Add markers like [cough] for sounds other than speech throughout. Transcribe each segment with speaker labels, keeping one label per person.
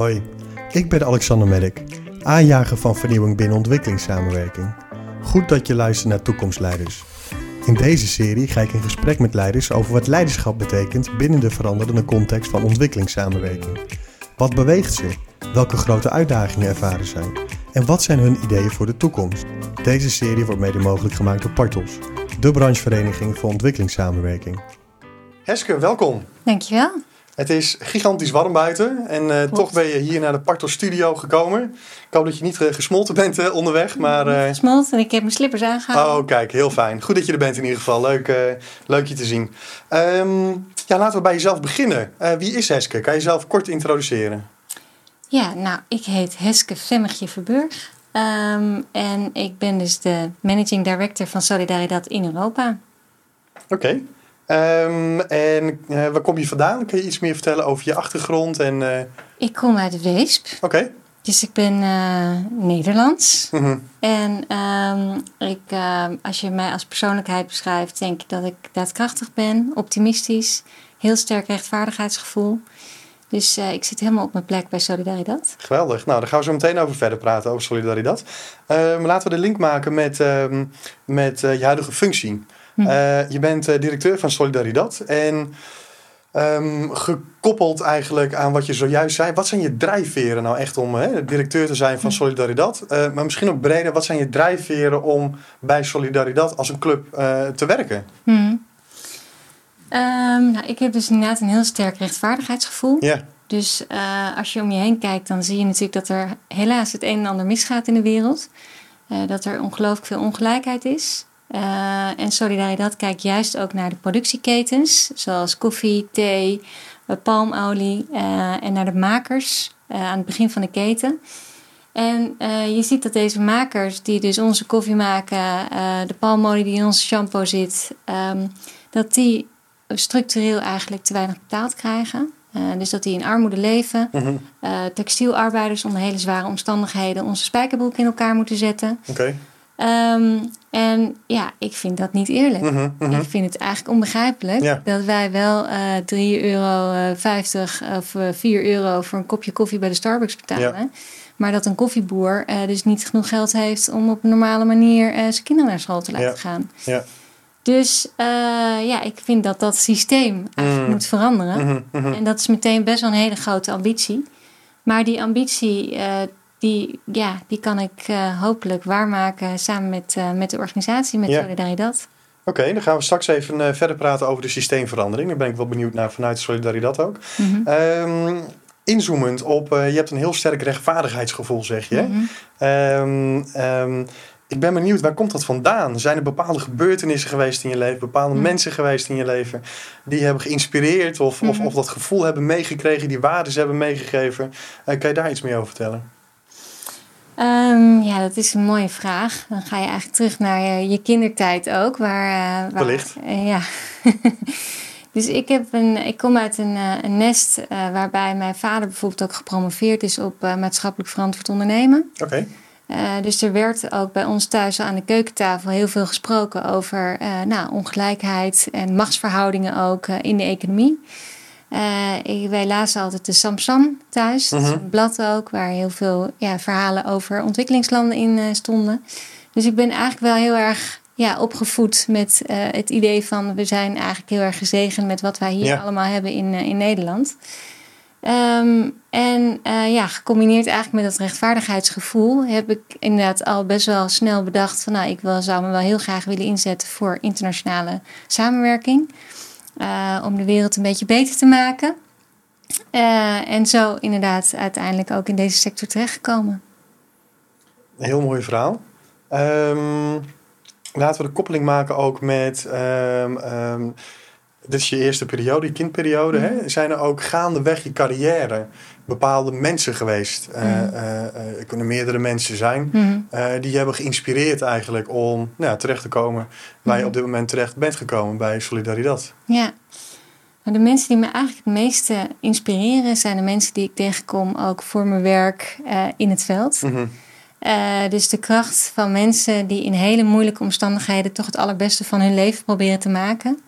Speaker 1: Hoi, ik ben Alexander Merk, aanjager van vernieuwing binnen ontwikkelingssamenwerking. Goed dat je luistert naar Toekomstleiders. In deze serie ga ik in gesprek met leiders over wat leiderschap betekent binnen de veranderende context van ontwikkelingssamenwerking. Wat beweegt ze? Welke grote uitdagingen ervaren zij? En wat zijn hun ideeën voor de toekomst? Deze serie wordt mede mogelijk gemaakt door Partos, de branchevereniging voor ontwikkelingssamenwerking. Heske, welkom.
Speaker 2: Dankjewel.
Speaker 1: Het is gigantisch warm buiten en uh, toch ben je hier naar de Partos studio gekomen. Ik hoop dat je niet uh, gesmolten bent uh, onderweg. Maar,
Speaker 2: uh... Gesmolten en ik heb mijn slippers aangehouden.
Speaker 1: Oh, kijk, heel fijn. Goed dat je er bent in ieder geval. Leuk, leuk je te zien. Um, ja, laten we bij jezelf beginnen. wie is Heske? Kan je jezelf kort introduceren?
Speaker 2: Ja, nou, ik heet Heske Vemmigje Verburg. Um, en ik ben dus de Managing Director van Solidaridad in Europa.
Speaker 1: Oké. Okay. Um, en uh, waar kom je vandaan? Kun je iets meer vertellen over je achtergrond? En, uh...
Speaker 2: Ik kom uit Weesp.
Speaker 1: Oké. Okay.
Speaker 2: Dus ik ben uh, Nederlands. Mm -hmm. En um, ik, als je mij als persoonlijkheid beschrijft, denk ik dat ik daadkrachtig ben, optimistisch, heel sterk rechtvaardigheidsgevoel. Dus uh, ik zit helemaal op mijn plek bij Solidaridad.
Speaker 1: Geweldig. Nou, daar gaan we zo meteen over verder praten, over Solidaridad. Uh, maar laten we de link maken met, uh, met je huidige functie. Hm. je bent directeur van Solidaridad. En um, gekoppeld eigenlijk aan wat je zojuist zei. Wat zijn je drijfveren nou echt om hè, directeur te zijn van hm. Solidaridad? maar misschien ook breder, wat zijn je drijfveren om bij Solidaridad als een club te werken?
Speaker 2: Hm. Um, nou, ik heb dus inderdaad een heel sterk rechtvaardigheidsgevoel.
Speaker 1: Ja.
Speaker 2: Dus uh, als je om je heen kijkt, dan zie je natuurlijk dat er helaas het een en ander misgaat in de wereld. Uh, dat er ongelooflijk veel ongelijkheid is. Uh, en Solidaridad kijkt juist ook naar de productieketens, zoals koffie, thee, palmolie en naar de makers aan het begin van de keten. En je ziet dat deze makers, die dus onze koffie maken, de palmolie die in onze shampoo zit, um, dat die structureel eigenlijk te weinig betaald krijgen. Uh, dus dat die in armoede leven. Uh, textielarbeiders onder hele zware omstandigheden onze spijkerbroek in elkaar moeten zetten. Okay. Um, en ja, ik vind dat niet eerlijk. Uh -huh, Ik vind het eigenlijk onbegrijpelijk ja. dat wij wel uh, 3,50 euro of 4 euro voor een kopje koffie bij de Starbucks betalen. Ja. Maar dat een koffieboer dus niet genoeg geld heeft om op een normale manier zijn kinderen naar school te laten
Speaker 1: ja.
Speaker 2: gaan.
Speaker 1: Ja.
Speaker 2: Dus ja, ik vind dat dat systeem eigenlijk mm. moet veranderen.
Speaker 1: -hmm.
Speaker 2: En dat is meteen best wel een hele grote ambitie. Maar die ambitie, die, ja, die kan ik uh, hopelijk waarmaken samen met, met de organisatie, met
Speaker 1: ja.
Speaker 2: Solidaridad.
Speaker 1: Oké, okay, dan gaan we straks even verder praten over de systeemverandering. Daar ben ik wel benieuwd naar vanuit Solidaridad ook.
Speaker 2: Mm -hmm.
Speaker 1: um, inzoomend op, je hebt een heel sterk rechtvaardigheidsgevoel, zeg je.
Speaker 2: Mm
Speaker 1: -hmm. um, um, ik ben benieuwd, waar komt dat vandaan? Zijn er bepaalde gebeurtenissen geweest in je leven, bepaalde
Speaker 2: Mm.
Speaker 1: mensen geweest in je leven die hebben geïnspireerd of, of,
Speaker 2: Mhm.
Speaker 1: of dat gevoel hebben meegekregen, die waarden hebben meegegeven? Eh, kan je daar iets meer over vertellen?
Speaker 2: Um, ja, dat is een mooie vraag. Dan ga je eigenlijk terug naar je, je kindertijd ook. Waar, uh, waar,
Speaker 1: Wellicht.
Speaker 2: Uh, ja. [laughs] dus ik, heb een, ik kom uit een, uh, een nest waarbij mijn vader bijvoorbeeld ook gepromoveerd is op maatschappelijk verantwoord ondernemen.
Speaker 1: Oké. Okay.
Speaker 2: Dus er werd ook bij ons thuis aan de keukentafel heel veel gesproken over nou, ongelijkheid en machtsverhoudingen ook in de economie. Ik, wij lazen altijd de Samsam thuis, dat is een blad ook, waar heel veel ja, verhalen over ontwikkelingslanden in stonden. Dus ik ben eigenlijk wel heel erg ja, opgevoed met het idee van we zijn eigenlijk heel erg gezegend met wat wij hier
Speaker 1: Ja.
Speaker 2: allemaal hebben in, in Nederland. Um, en uh, ja, gecombineerd eigenlijk met dat rechtvaardigheidsgevoel heb ik inderdaad al best wel snel bedacht van nou, ik wil, zou me wel heel graag willen inzetten voor internationale samenwerking. Uh, om de wereld een beetje beter te maken. Uh, en zo inderdaad uiteindelijk ook in deze sector terechtgekomen.
Speaker 1: Een heel mooi verhaal. Um, laten we de koppeling maken ook met. Um, um, dit is je eerste periode, je kindperiode. Mm. Hè? Zijn er ook gaandeweg je carrière bepaalde mensen geweest? Mm. Uh, uh, uh, kunnen meerdere mensen zijn.
Speaker 2: Mm.
Speaker 1: die hebben geïnspireerd eigenlijk om nou, terecht te komen waar je op dit moment terecht bent gekomen bij Solidaridad.
Speaker 2: Ja. Nou, de mensen die me eigenlijk het meeste inspireren zijn de mensen die ik tegenkom ook voor mijn werk in het veld.
Speaker 1: -hmm.
Speaker 2: Uh, dus de kracht van mensen die in hele moeilijke omstandigheden toch het allerbeste van hun leven proberen te maken.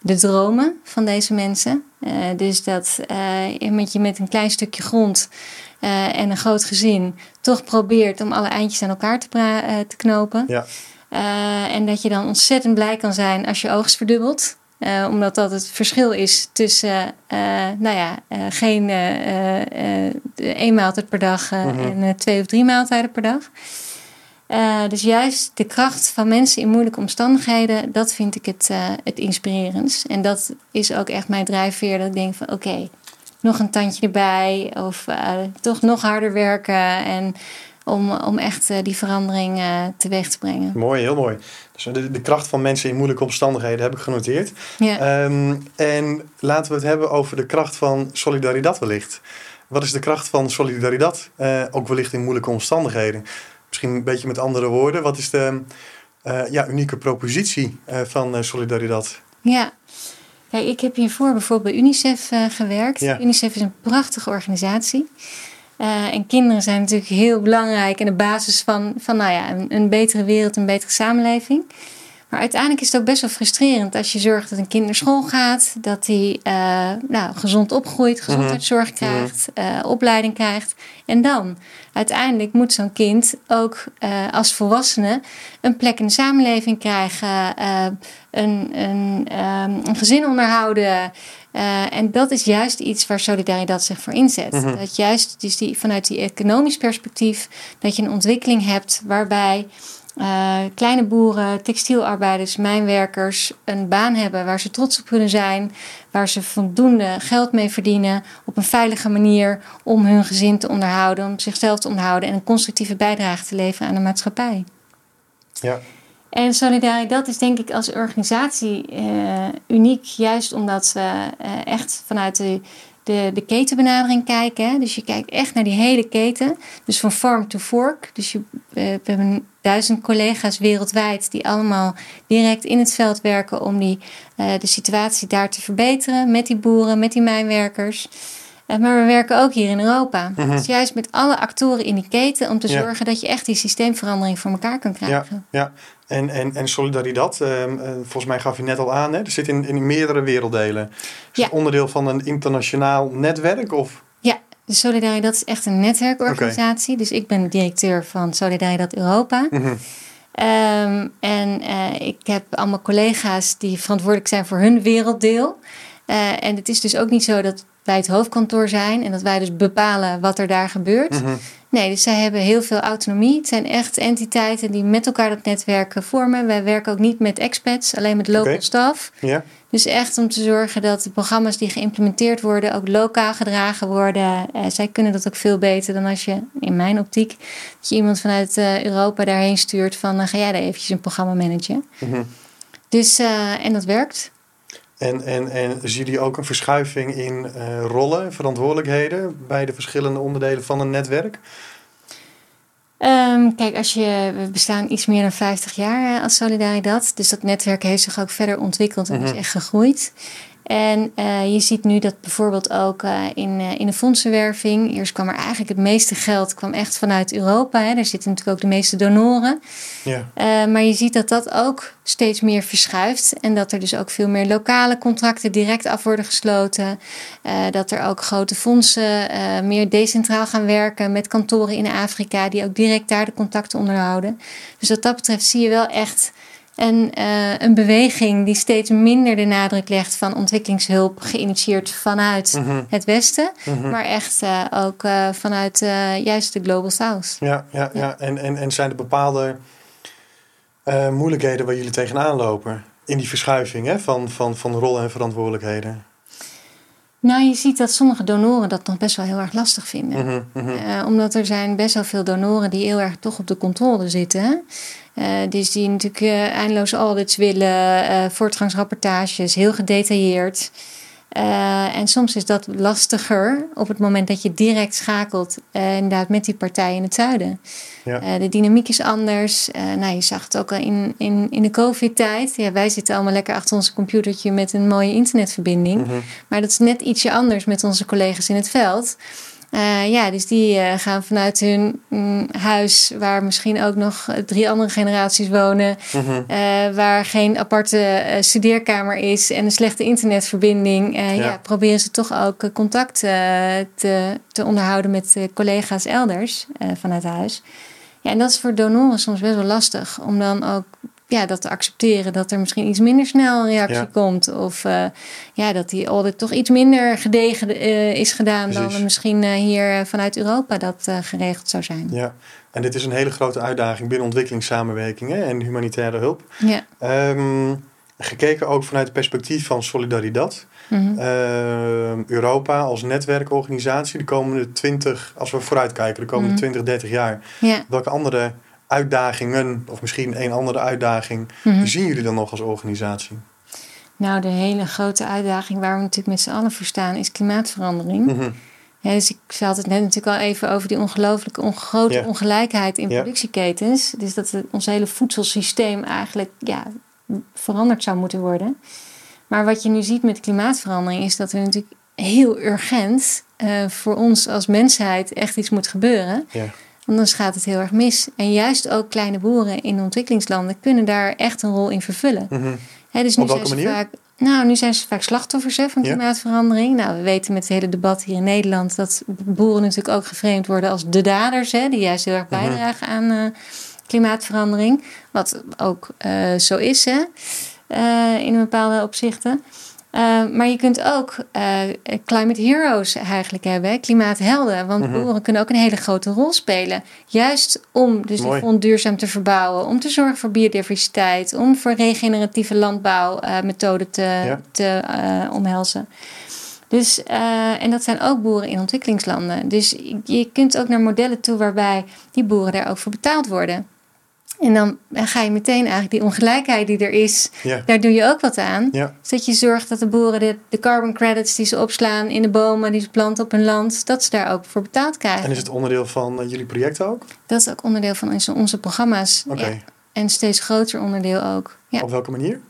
Speaker 2: De dromen van deze mensen. dus dat met je met een klein stukje grond en een groot gezin toch probeert om alle eindjes aan elkaar te, te knopen. Ja. en dat je dan ontzettend blij kan zijn als je oogst verdubbelt. Uh, omdat dat het verschil is tussen, uh, nou ja, uh, geen één maaltijd per dag mhm. en twee of drie maaltijden per dag. Dus juist de kracht van mensen in moeilijke omstandigheden, dat vind ik het, het inspirerends. En dat is ook echt mijn drijfveer. Dat ik denk van oké, nog een tandje erbij. Of toch nog harder werken. En om, om echt die verandering teweeg te brengen.
Speaker 1: Mooi, heel mooi. Dus de, de, kracht van mensen in moeilijke omstandigheden heb ik genoteerd. Ja. Ehm, en laten we het hebben over de kracht van solidariteit wellicht. Wat is de kracht van solidariteit, uh, ook wellicht in moeilijke omstandigheden? Misschien een beetje met andere woorden. Wat is de uh, ja, unieke propositie uh, van solidariteit?
Speaker 2: Ja, Kijk, ik heb hiervoor bijvoorbeeld bij UNICEF gewerkt. Ja. UNICEF is een prachtige organisatie. Uh, en kinderen zijn natuurlijk heel belangrijk en de basis van, van nou ja, een, een, betere wereld, een betere samenleving. Maar uiteindelijk is het ook best wel frustrerend als je zorgt dat een kind naar school gaat, dat hij uh, nou, gezond opgroeit, gezondheidszorg mhm. krijgt, uh, opleiding krijgt. En dan, uiteindelijk moet zo'n kind ook als volwassene een plek in de samenleving krijgen, een, een, um, een gezin onderhouden. En dat is juist iets waar solidariteit zich voor inzet. Mhm. Dat juist dus die, vanuit die economisch perspectief, dat je een ontwikkeling hebt waarbij uh, kleine boeren, textielarbeiders, mijnwerkers een baan hebben waar ze trots op kunnen zijn, waar ze voldoende geld mee verdienen op een veilige manier om hun gezin te onderhouden, om zichzelf te onderhouden en een constructieve bijdrage te leveren aan de maatschappij. Ja. En Solidariteit is denk ik als organisatie uh, uniek, juist omdat we uh, echt vanuit de, de, de ketenbenadering kijken. Dus je kijkt echt naar die hele keten. Dus van farm to fork. Dus je, uh, we hebben duizend collega's wereldwijd die allemaal direct in het veld werken om die, de situatie daar te verbeteren. Met die boeren, met die mijnwerkers. Maar we werken ook hier in Europa. Mhm. Dus juist met alle actoren in die keten om te zorgen dat je echt die systeemverandering voor elkaar kan krijgen.
Speaker 1: Ja, ja. En, en, en solidariteit, uh, volgens mij gaf je net al aan, hè? er zit in, in meerdere werelddelen. Is het onderdeel van een internationaal netwerk? Of?
Speaker 2: Ja, de Solidariteit is echt een netwerkorganisatie. Dus ik ben directeur van Solidariteit Europa. Mm -hmm. en uh, ik heb allemaal collega's die verantwoordelijk zijn voor hun werelddeel. Uh, en het is dus ook niet zo dat wij het hoofdkantoor zijn en dat wij dus bepalen wat er daar gebeurt. Mm -hmm. Nee, dus zij hebben heel veel autonomie. Het zijn echt entiteiten die met elkaar dat netwerk vormen. Wij werken ook niet met expats, alleen met local okay. staff. Ja. Dus echt om te zorgen dat de programma's die geïmplementeerd worden ook lokaal gedragen worden. Uh, zij kunnen dat ook veel beter dan als je, in mijn optiek, dat je iemand vanuit uh, Europa daarheen stuurt van uh, ga jij daar eventjes een programma managen. Mm -hmm. Dus, en dat werkt.
Speaker 1: En, en, en zien jullie ook een verschuiving in uh, rollen, verantwoordelijkheden bij de verschillende onderdelen van een netwerk?
Speaker 2: Um, kijk, als je, we bestaan iets meer dan 50 jaar uh, als Solidaridad. Dus dat netwerk heeft zich ook verder ontwikkeld en mm -hmm. is echt gegroeid. En uh, je ziet nu dat bijvoorbeeld ook uh, in, uh, in de fondsenwerving. Eerst kwam er eigenlijk het meeste geld kwam echt vanuit Europa. Hè. Daar zitten natuurlijk ook de meeste donoren. Ja. maar je ziet dat dat ook steeds meer verschuift. En dat er dus ook veel meer lokale contracten direct af worden gesloten. dat er ook grote fondsen meer decentraal gaan werken met kantoren in Afrika. Die ook direct daar de contacten onderhouden. Dus wat dat betreft zie je wel echt en uh, een beweging die steeds minder de nadruk legt van ontwikkelingshulp, geïnitieerd vanuit mhm. het Westen, mhm. maar echt uh, ook uh, vanuit juist de Global South.
Speaker 1: Ja, ja, ja. ja. En, en, en zijn er bepaalde moeilijkheden waar jullie tegenaan lopen in die verschuiving hè, van, van, van rollen en verantwoordelijkheden?
Speaker 2: Nou, je ziet dat sommige donoren dat nog best wel heel erg lastig vinden. Mm omdat er zijn best wel veel donoren die heel erg toch op de controle zitten. Dus die natuurlijk uh, eindeloos audits willen, uh, voortgangsrapportages, heel gedetailleerd. en soms is dat lastiger op het moment dat je direct schakelt inderdaad met die partij in het zuiden. Ja. de dynamiek is anders. nou, je zag het ook al in, in, in de COVID-tijd. Ja, wij zitten allemaal lekker achter ons computertje met een mooie internetverbinding. Mhm. Maar dat is net ietsje anders met onze collega's in het veld. Uh, ja, dus die uh, gaan vanuit hun mm, huis, waar misschien ook nog drie andere generaties wonen, mm uh, waar geen aparte studeerkamer is en een slechte internetverbinding, ja. ja. proberen ze toch ook contact te, te onderhouden met collega's elders vanuit huis. Ja, en dat is voor donoren soms best wel lastig om dan ook ja, dat te accepteren dat er misschien iets minder snel een reactie komt. Of uh, ja, dat die audit toch iets minder gedegen uh, is gedaan Precies. dan misschien uh, hier vanuit Europa dat geregeld zou zijn.
Speaker 1: Ja, en dit is een hele grote uitdaging binnen ontwikkelingssamenwerking hè, en humanitaire hulp.
Speaker 2: Ja.
Speaker 1: Um, gekeken ook vanuit het perspectief van Solidaridad. Mm -hmm. Europa als netwerkorganisatie de komende 20, als we vooruitkijken, de komende mm -hmm. 20, 30 jaar.
Speaker 2: Ja.
Speaker 1: Welke andere uitdagingen, of misschien een andere uitdaging, mm zien jullie dan nog als organisatie?
Speaker 2: Nou, de hele grote uitdaging waar we natuurlijk met z'n allen voor staan is klimaatverandering.
Speaker 1: Mhm.
Speaker 2: dus ik had het net natuurlijk al even over die ongelooflijke grote ongelijkheid in productieketens. Dus dat ons hele voedselsysteem eigenlijk ja, veranderd zou moeten worden. Maar wat je nu ziet met klimaatverandering is dat er natuurlijk heel urgent uh, voor ons als mensheid echt iets moet gebeuren.
Speaker 1: Ja.
Speaker 2: Anders gaat het heel erg mis. En juist ook kleine boeren in ontwikkelingslanden kunnen daar echt een rol in vervullen.
Speaker 1: Mm
Speaker 2: dus
Speaker 1: nu zijn ze manier?
Speaker 2: vaak. Nou, nu zijn ze vaak slachtoffers hè, van klimaatverandering. Nou, we weten met het hele debat hier in Nederland dat boeren natuurlijk ook geframed worden als de daders, hè, die juist heel erg mhm. bijdragen aan uh, klimaatverandering. Wat ook uh, zo is, hè, uh, in bepaalde opzichten. Uh, maar je kunt ook uh, climate heroes eigenlijk hebben, klimaathelden. Want mm -hmm. boeren kunnen ook een hele grote rol spelen. Juist om dus Mooi. de grond duurzaam te verbouwen, om te zorgen voor biodiversiteit, om voor regeneratieve landbouwmethoden uh, te, ja. te omhelzen. Dus, en dat zijn ook boeren in ontwikkelingslanden. Dus je kunt ook naar modellen toe waarbij die boeren daar ook voor betaald worden. En dan ga je meteen eigenlijk die ongelijkheid die er is, daar doe je ook wat aan.
Speaker 1: Ja.
Speaker 2: Zodat je zorgt dat de boeren de, de, carbon credits die ze opslaan in de bomen die ze planten op hun land, dat ze daar ook voor betaald krijgen.
Speaker 1: En is het onderdeel van uh, jullie projecten ook?
Speaker 2: Dat is ook onderdeel van onze, onze programma's.
Speaker 1: Oké.
Speaker 2: Ja. En steeds groter onderdeel ook. Ja.
Speaker 1: Op welke manier?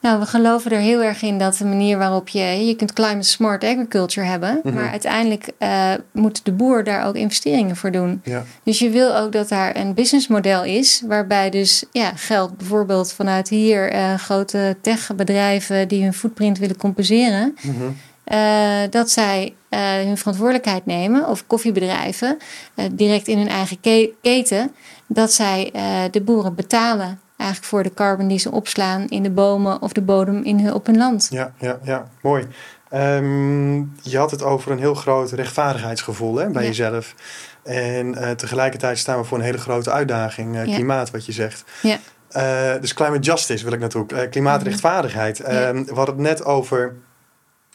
Speaker 2: Nou, we geloven er heel erg in dat de manier waarop je... Je kunt climate smart agriculture hebben.
Speaker 1: Mhm.
Speaker 2: Maar uiteindelijk uh, moet de boer daar ook investeringen voor doen.
Speaker 1: Ja.
Speaker 2: Dus je wil ook dat daar een businessmodel is... waarbij dus ja, geld bijvoorbeeld vanuit hier... Uh, grote techbedrijven die hun footprint willen compenseren...
Speaker 1: Mhm.
Speaker 2: Uh, dat zij uh, hun verantwoordelijkheid nemen, of koffiebedrijven, uh, direct in hun eigen ke keten, dat zij de boeren betalen eigenlijk voor de carbon die ze opslaan in de bomen of de bodem in hun, op hun land.
Speaker 1: Ja, ja, ja. mooi. Um, je had het over een heel groot rechtvaardigheidsgevoel hè, bij
Speaker 2: Ja.
Speaker 1: jezelf. En uh, tegelijkertijd staan we voor een hele grote uitdaging, uh,
Speaker 2: Ja.
Speaker 1: klimaat, wat je zegt.
Speaker 2: Ja.
Speaker 1: Uh, dus climate justice wil ik naartoe. Klimaatrechtvaardigheid.
Speaker 2: Mhm. Ja.
Speaker 1: Um, we hadden het net over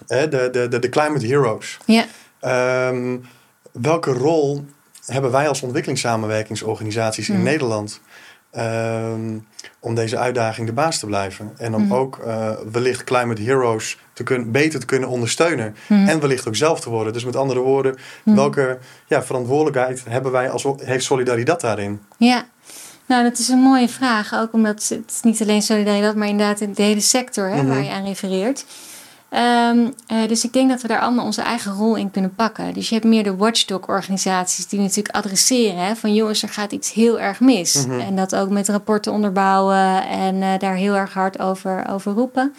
Speaker 1: de, de, de, de climate heroes.
Speaker 2: Ja.
Speaker 1: Um, welke rol hebben wij als ontwikkelingssamenwerkingsorganisaties in
Speaker 2: Mhm.
Speaker 1: Nederland um, om deze uitdaging de baas te blijven? En om
Speaker 2: Mhm.
Speaker 1: ook uh, wellicht climate heroes te kunnen, beter te kunnen ondersteunen.
Speaker 2: Mhm.
Speaker 1: En wellicht ook zelf te worden. Dus met andere woorden,
Speaker 2: Mhm.
Speaker 1: welke ja, verantwoordelijkheid hebben wij als heeft solidariteit daarin?
Speaker 2: Ja, nou dat is een mooie vraag. Ook omdat het niet alleen solidariteit, maar inderdaad de hele sector hè, waar je aan refereert. Ehm, eh, dus ik denk dat we daar allemaal onze eigen rol in kunnen pakken. Dus je hebt meer de watchdog-organisaties die natuurlijk adresseren hè, van jongens, er gaat iets heel erg mis.
Speaker 1: Mhm.
Speaker 2: En dat ook met rapporten onderbouwen en eh, daar heel erg hard over, over roepen.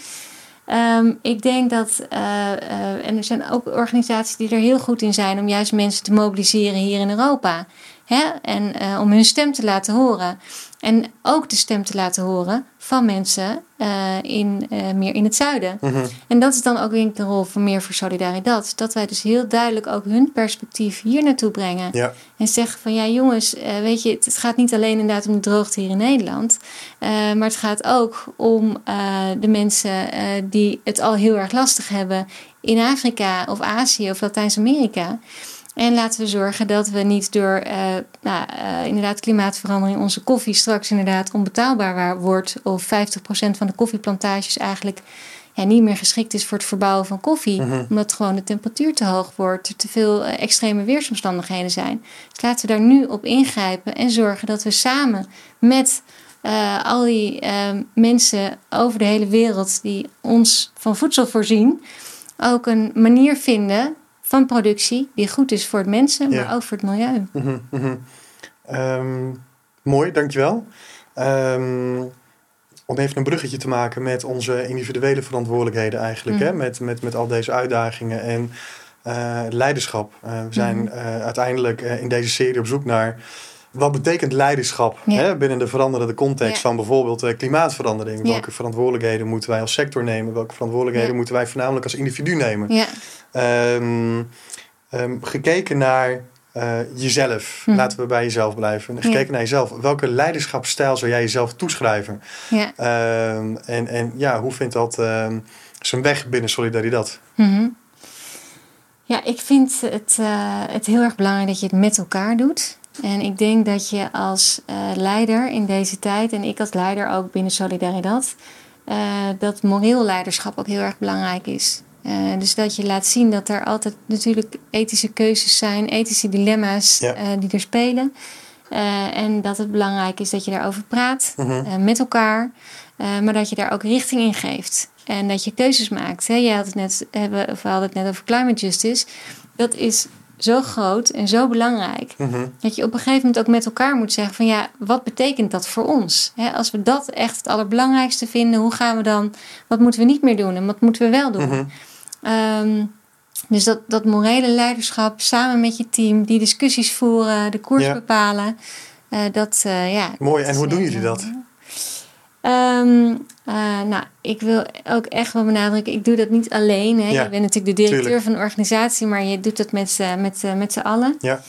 Speaker 2: Ehm, ik denk dat, eh, en er zijn ook organisaties die er heel goed in zijn om juist mensen te mobiliseren hier in Europa. Hè? En eh, om hun stem te laten horen. En ook de stem te laten horen van mensen eh, in, eh, meer in het zuiden.
Speaker 1: Mhm.
Speaker 2: En dat is dan ook weer de rol van meer voor solidariteit. Dat wij dus heel duidelijk ook hun perspectief hier naartoe brengen.
Speaker 1: Ja,
Speaker 2: En zeggen van ja jongens, weet je, het, het gaat niet alleen inderdaad om de droogte hier in Nederland. maar het gaat ook om de mensen die het al heel erg lastig hebben in Afrika of Azië of Latijns-Amerika. En laten we zorgen dat we niet door eh, nou, eh, inderdaad klimaatverandering onze koffie straks inderdaad onbetaalbaar wordt. Of 50% van de koffieplantages eigenlijk ja, niet meer geschikt is voor het verbouwen van koffie.
Speaker 1: Mhm.
Speaker 2: Omdat gewoon de temperatuur te hoog wordt, er te veel eh, extreme weersomstandigheden zijn. Dus laten we daar nu op ingrijpen en zorgen dat we samen met al die eh, mensen over de hele wereld die ons van voedsel voorzien, ook een manier vinden van productie die goed is voor het mensen, maar ook voor het milieu.
Speaker 1: Mhm, mhm. Ehm, mooi, dankjewel. Um, om even een bruggetje te maken met onze individuele verantwoordelijkheden eigenlijk. Hè? Mhm. Met, met, met al deze uitdagingen en uh, leiderschap. Uh, we zijn uh, uiteindelijk in deze serie op zoek naar wat betekent leiderschap hè, binnen de veranderende context van bijvoorbeeld klimaatverandering? Welke verantwoordelijkheden moeten wij als sector nemen? Welke verantwoordelijkheden moeten wij voornamelijk als individu nemen? Um, um, gekeken naar uh, jezelf. Hm. Laten we bij jezelf blijven. Gekeken naar jezelf. Welke leiderschapsstijl zou jij jezelf toeschrijven? Ja. Uh, en, en ja, hoe vindt dat zijn weg binnen Solidaridad?
Speaker 2: Mm Ja, ik vind het, uh, het heel erg belangrijk dat je het met elkaar doet. En ik denk dat je als uh, leider in deze tijd, en ik als leider ook binnen Solidaridad, dat moreel leiderschap ook heel erg belangrijk is. Uh, dus dat je laat zien dat er altijd natuurlijk ethische keuzes zijn, ethische dilemma's uh, die er spelen. Uh, en dat het belangrijk is dat je daarover praat mhm. met elkaar, maar dat je daar ook richting in geeft. En dat je keuzes maakt. Hè? Jij had het net, hebben, of we hadden het net over climate justice. Dat is zo groot en zo belangrijk. Mhm. Dat je op een gegeven moment ook met elkaar moet zeggen: van ja, wat betekent dat voor ons? als we dat echt het allerbelangrijkste vinden, hoe gaan we dan? Wat moeten we niet meer doen en wat moeten we wel doen? Mhm. Ehm, dus dat, dat morele leiderschap samen met je team, die discussies voeren, de koers bepalen. Uh, dat, uh, ja,
Speaker 1: Mooi, en hoe doen jullie dat?
Speaker 2: Um, nou, ik wil ook echt wel benadrukken, ik doe dat niet alleen. Hè. Ja, je bent natuurlijk de directeur van de organisatie, maar je doet dat met, met, met z'n allen. Ja.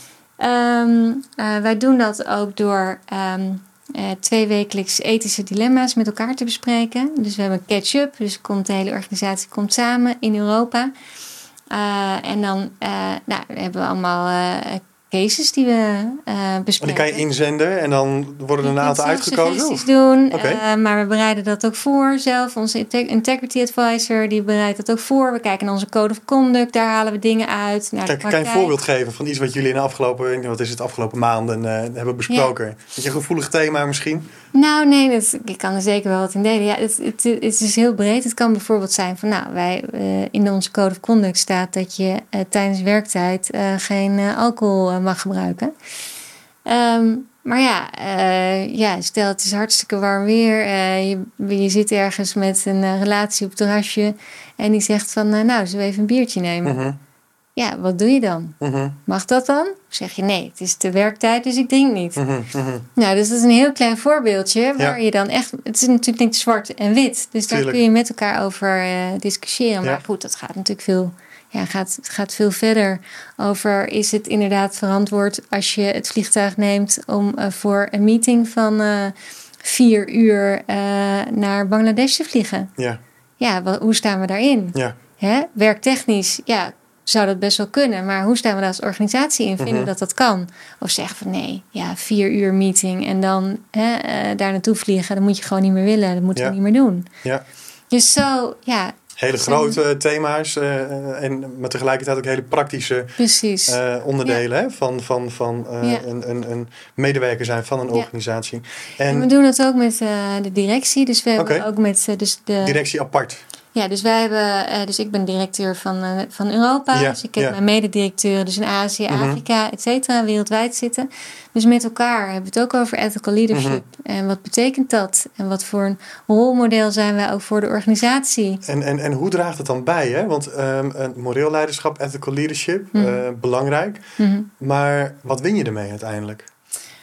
Speaker 2: Um, wij doen dat ook door uh, twee wekelijks ethische dilemma's met elkaar te bespreken. Dus we hebben een catch-up, dus komt, de hele organisatie komt samen in Europa. Uh, en dan nou, hebben we allemaal cases die we bespreken.
Speaker 1: Die kan je inzenden en dan worden er een aantal uitgekozen?
Speaker 2: Of? doen, okay. uh, maar we bereiden dat ook voor zelf. Onze integrity advisor die bereidt dat ook voor. We kijken naar onze code of conduct, daar halen we dingen uit. Naar
Speaker 1: Kijk, kan je een voorbeeld geven van iets wat jullie in de afgelopen, wat is het, afgelopen maanden uh, hebben besproken? Ja. Je een gevoelig thema misschien?
Speaker 2: Nou, nee, dat, ik kan er zeker wel wat in delen. Ja, het, het, is dus heel breed. Het kan bijvoorbeeld zijn van, nou, wij in onze code of conduct staat dat je tijdens werktijd geen alcohol mag gebruiken. Um, maar ja, ja, stel het is hartstikke warm weer. Je, je zit ergens met een relatie op het terrasje. En die zegt van, nou, zullen we even een biertje nemen? -huh. Ja, wat doe je dan? -huh. Mag dat dan? zeg je, nee, het is de werktijd, dus ik drink niet. -huh. Nou, dus dat is een heel klein voorbeeldje. Waar ja. je dan echt, het is natuurlijk niet zwart en wit. Dus daar kun je met elkaar over discussiëren. Maar goed, dat gaat natuurlijk veel ja, gaat, gaat veel verder over is het inderdaad verantwoord als je het vliegtuig neemt om uh, voor een meeting van uh, vier uur naar Bangladesh te vliegen. Ja. Ja, wat, hoe staan we daarin? Ja. Hè? Werktechnisch, ja, zou dat best wel kunnen. Maar hoe staan we daar als organisatie in? Vinden we dat dat kan? Of zeggen van nee, ja, vier uur meeting en dan hè, daar naartoe vliegen, dat moet je gewoon niet meer willen. Dat moeten ja. we niet meer doen. Ja. Dus zo, ja,
Speaker 1: hele grote thema's uh, en maar tegelijkertijd ook hele praktische uh, onderdelen hè, van, van, van ja. een, een, een, medewerker zijn van een organisatie.
Speaker 2: En, en, we doen het ook met de directie, dus we hebben ook met dus de
Speaker 1: directie apart.
Speaker 2: Ja, dus wij hebben, uh, dus ik ben directeur van, uh, van Europa. Ja, dus ik heb ja. mijn mededirecteuren dus in Azië, -hmm. Afrika, et cetera, wereldwijd zitten. Dus met elkaar hebben we het ook over ethical leadership. -hmm. En wat betekent dat? En wat voor een rolmodel zijn wij ook voor de organisatie?
Speaker 1: En, en, en hoe draagt het dan bij? Hè? Want um, moreel leiderschap, ethical leadership, -hmm. uh, belangrijk. Maar wat win je ermee uiteindelijk?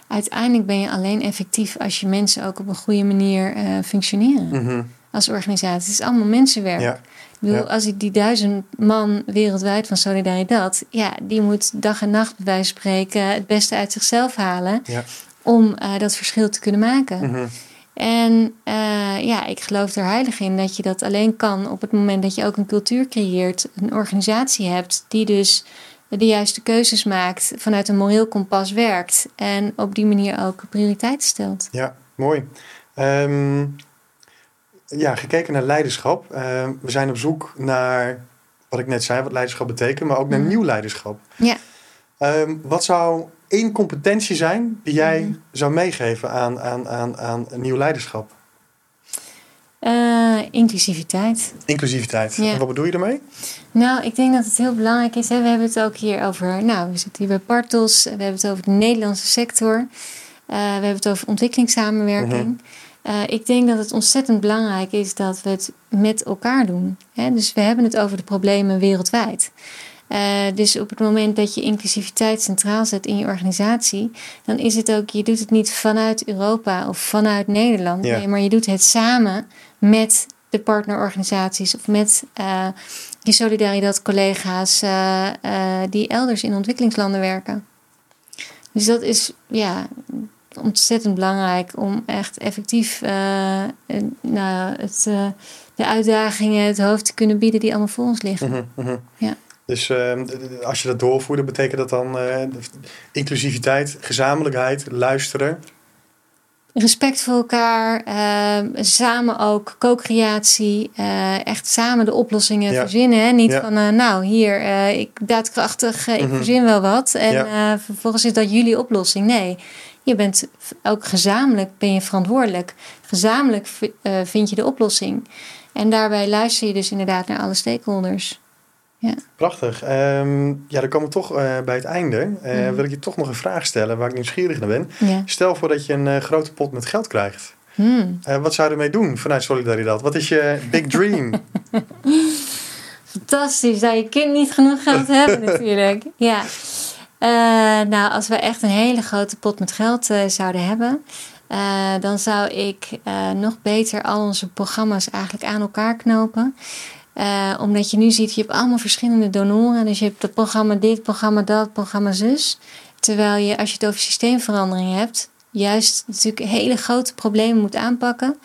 Speaker 2: Uiteindelijk ben je alleen effectief als je mensen ook op een goede manier functioneren als organisatie. Het is allemaal mensenwerk. Ja. Ik bedoel, ja. als ik die duizend man wereldwijd van Solidaridad, ja, die moet dag en nacht bij wijze van spreken het beste uit zichzelf halen ja. om uh, dat verschil te kunnen maken. Mm -hmm. En uh, ja, ik geloof er heilig in dat je dat alleen kan op het moment dat je ook een cultuur creëert, een organisatie hebt die dus de juiste keuzes maakt, vanuit een moreel kompas werkt en op die manier ook prioriteiten stelt.
Speaker 1: Ja, mooi. Um, ja, gekeken naar leiderschap. Uh, we zijn op zoek naar, wat ik net zei, wat leiderschap betekent, maar ook naar mm. nieuw leiderschap. Ja. Um, wat zou één competentie zijn die jij mm. zou meegeven aan, aan, aan, aan nieuw leiderschap?
Speaker 2: Uh, inclusiviteit.
Speaker 1: Inclusiviteit. En wat bedoel je ermee?
Speaker 2: Nou, ik denk dat het heel belangrijk is. Hè? We hebben het ook hier over, nou, we zitten hier bij Partos. We hebben het over de Nederlandse sector. Uh, we hebben het over ontwikkelingssamenwerking. Mm ik denk dat het ontzettend belangrijk is dat we het met elkaar doen. Hè? Dus we hebben het over de problemen wereldwijd. Uh, dus op het moment dat je inclusiviteit centraal zet in je organisatie, dan is het ook, je doet het niet vanuit Europa of vanuit Nederland, nee, maar je doet het samen met de partnerorganisaties of met uh, je solidariteit collega's uh, die elders in ontwikkelingslanden werken. Dus dat is ja, ontzettend belangrijk om echt effectief nou, het, de uitdagingen het hoofd te kunnen bieden die allemaal voor ons liggen. Mhm, mhm. Ja.
Speaker 1: Dus ehm, als je dat doorvoert, betekent dat dan uh, inclusiviteit, gezamenlijkheid, luisteren?
Speaker 2: Respect voor elkaar, ehm, samen ook co-creatie, echt samen de oplossingen verzinnen. Hè? Niet van, nou hier, ik daadkrachtig, ik mhm. verzin wel wat en vervolgens is dat jullie oplossing. Nee, je bent ook gezamenlijk ben je verantwoordelijk. Gezamenlijk vind je de oplossing. En daarbij luister je dus inderdaad naar alle stakeholders. Ja.
Speaker 1: Prachtig. Um, ja, dan komen we toch uh, bij het einde. Uh, Wil ik je toch nog een vraag stellen waar ik nieuwsgierig naar ben. Stel voor dat je een grote pot met geld krijgt. Hmm. wat zou je ermee doen vanuit Solidariteit? Wat is je big dream? [laughs]
Speaker 2: Fantastisch, dat je kind niet genoeg geld [laughs] hebben natuurlijk. Ja. Nou, als we echt een hele grote pot met geld zouden hebben... dan zou ik nog beter al onze programma's eigenlijk aan elkaar knopen. Omdat je nu ziet, je hebt allemaal verschillende donoren. Dus je hebt het programma dit, programma dat, programma zus. Terwijl je, als je het over systeemverandering hebt, juist natuurlijk hele grote problemen moet aanpakken.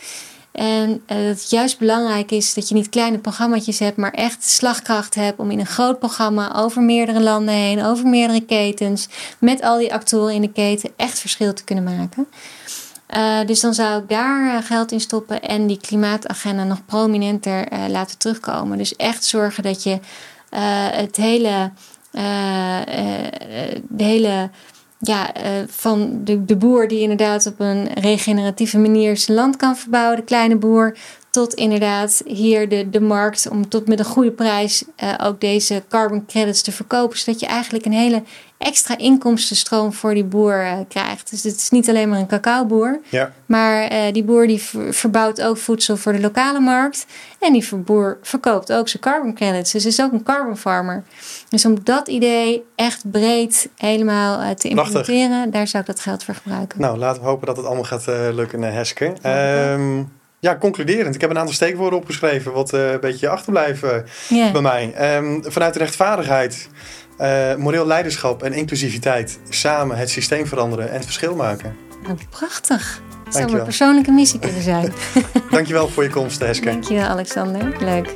Speaker 2: En uh, dat het juist belangrijk is dat je niet kleine programma's hebt, maar echt slagkracht hebt om in een groot programma over meerdere landen heen, over meerdere ketens, met al die actoren in de keten echt verschil te kunnen maken. Uh, dus dan zou ik daar uh, geld in stoppen en die klimaatagenda nog prominenter laten terugkomen. Dus echt zorgen dat je het hele, de hele ja, van de, de boer die inderdaad op een regeneratieve manier zijn land kan verbouwen, de kleine boer, tot inderdaad hier de, de markt om tot met een goede prijs ook deze carbon credits te verkopen. Zodat je eigenlijk een hele extra inkomstenstroom voor die boer uh, krijgt. Dus het is niet alleen maar een cacaoboer. Ja. Maar uh, die boer die verbouwt ook voedsel voor de lokale markt. En die boer verkoopt ook zijn carbon credits. Dus is ook een carbon farmer. Dus om dat idee echt breed helemaal uh, te implementeren, daar zou ik dat geld voor gebruiken.
Speaker 1: Nou, laten we hopen dat het allemaal gaat lukken, Heske. Um, ja, concluderend. Ik heb een aantal steekwoorden opgeschreven, wat een beetje achterblijven yeah. bij mij. Um, vanuit de rechtvaardigheid uh, moreel leiderschap en inclusiviteit samen het systeem veranderen en het verschil maken.
Speaker 2: Nou, prachtig. Dat zou mijn persoonlijke missie kunnen zijn. [laughs] [laughs]
Speaker 1: Dankjewel voor je komst, Heske.
Speaker 2: Dankjewel, Alexander. Leuk.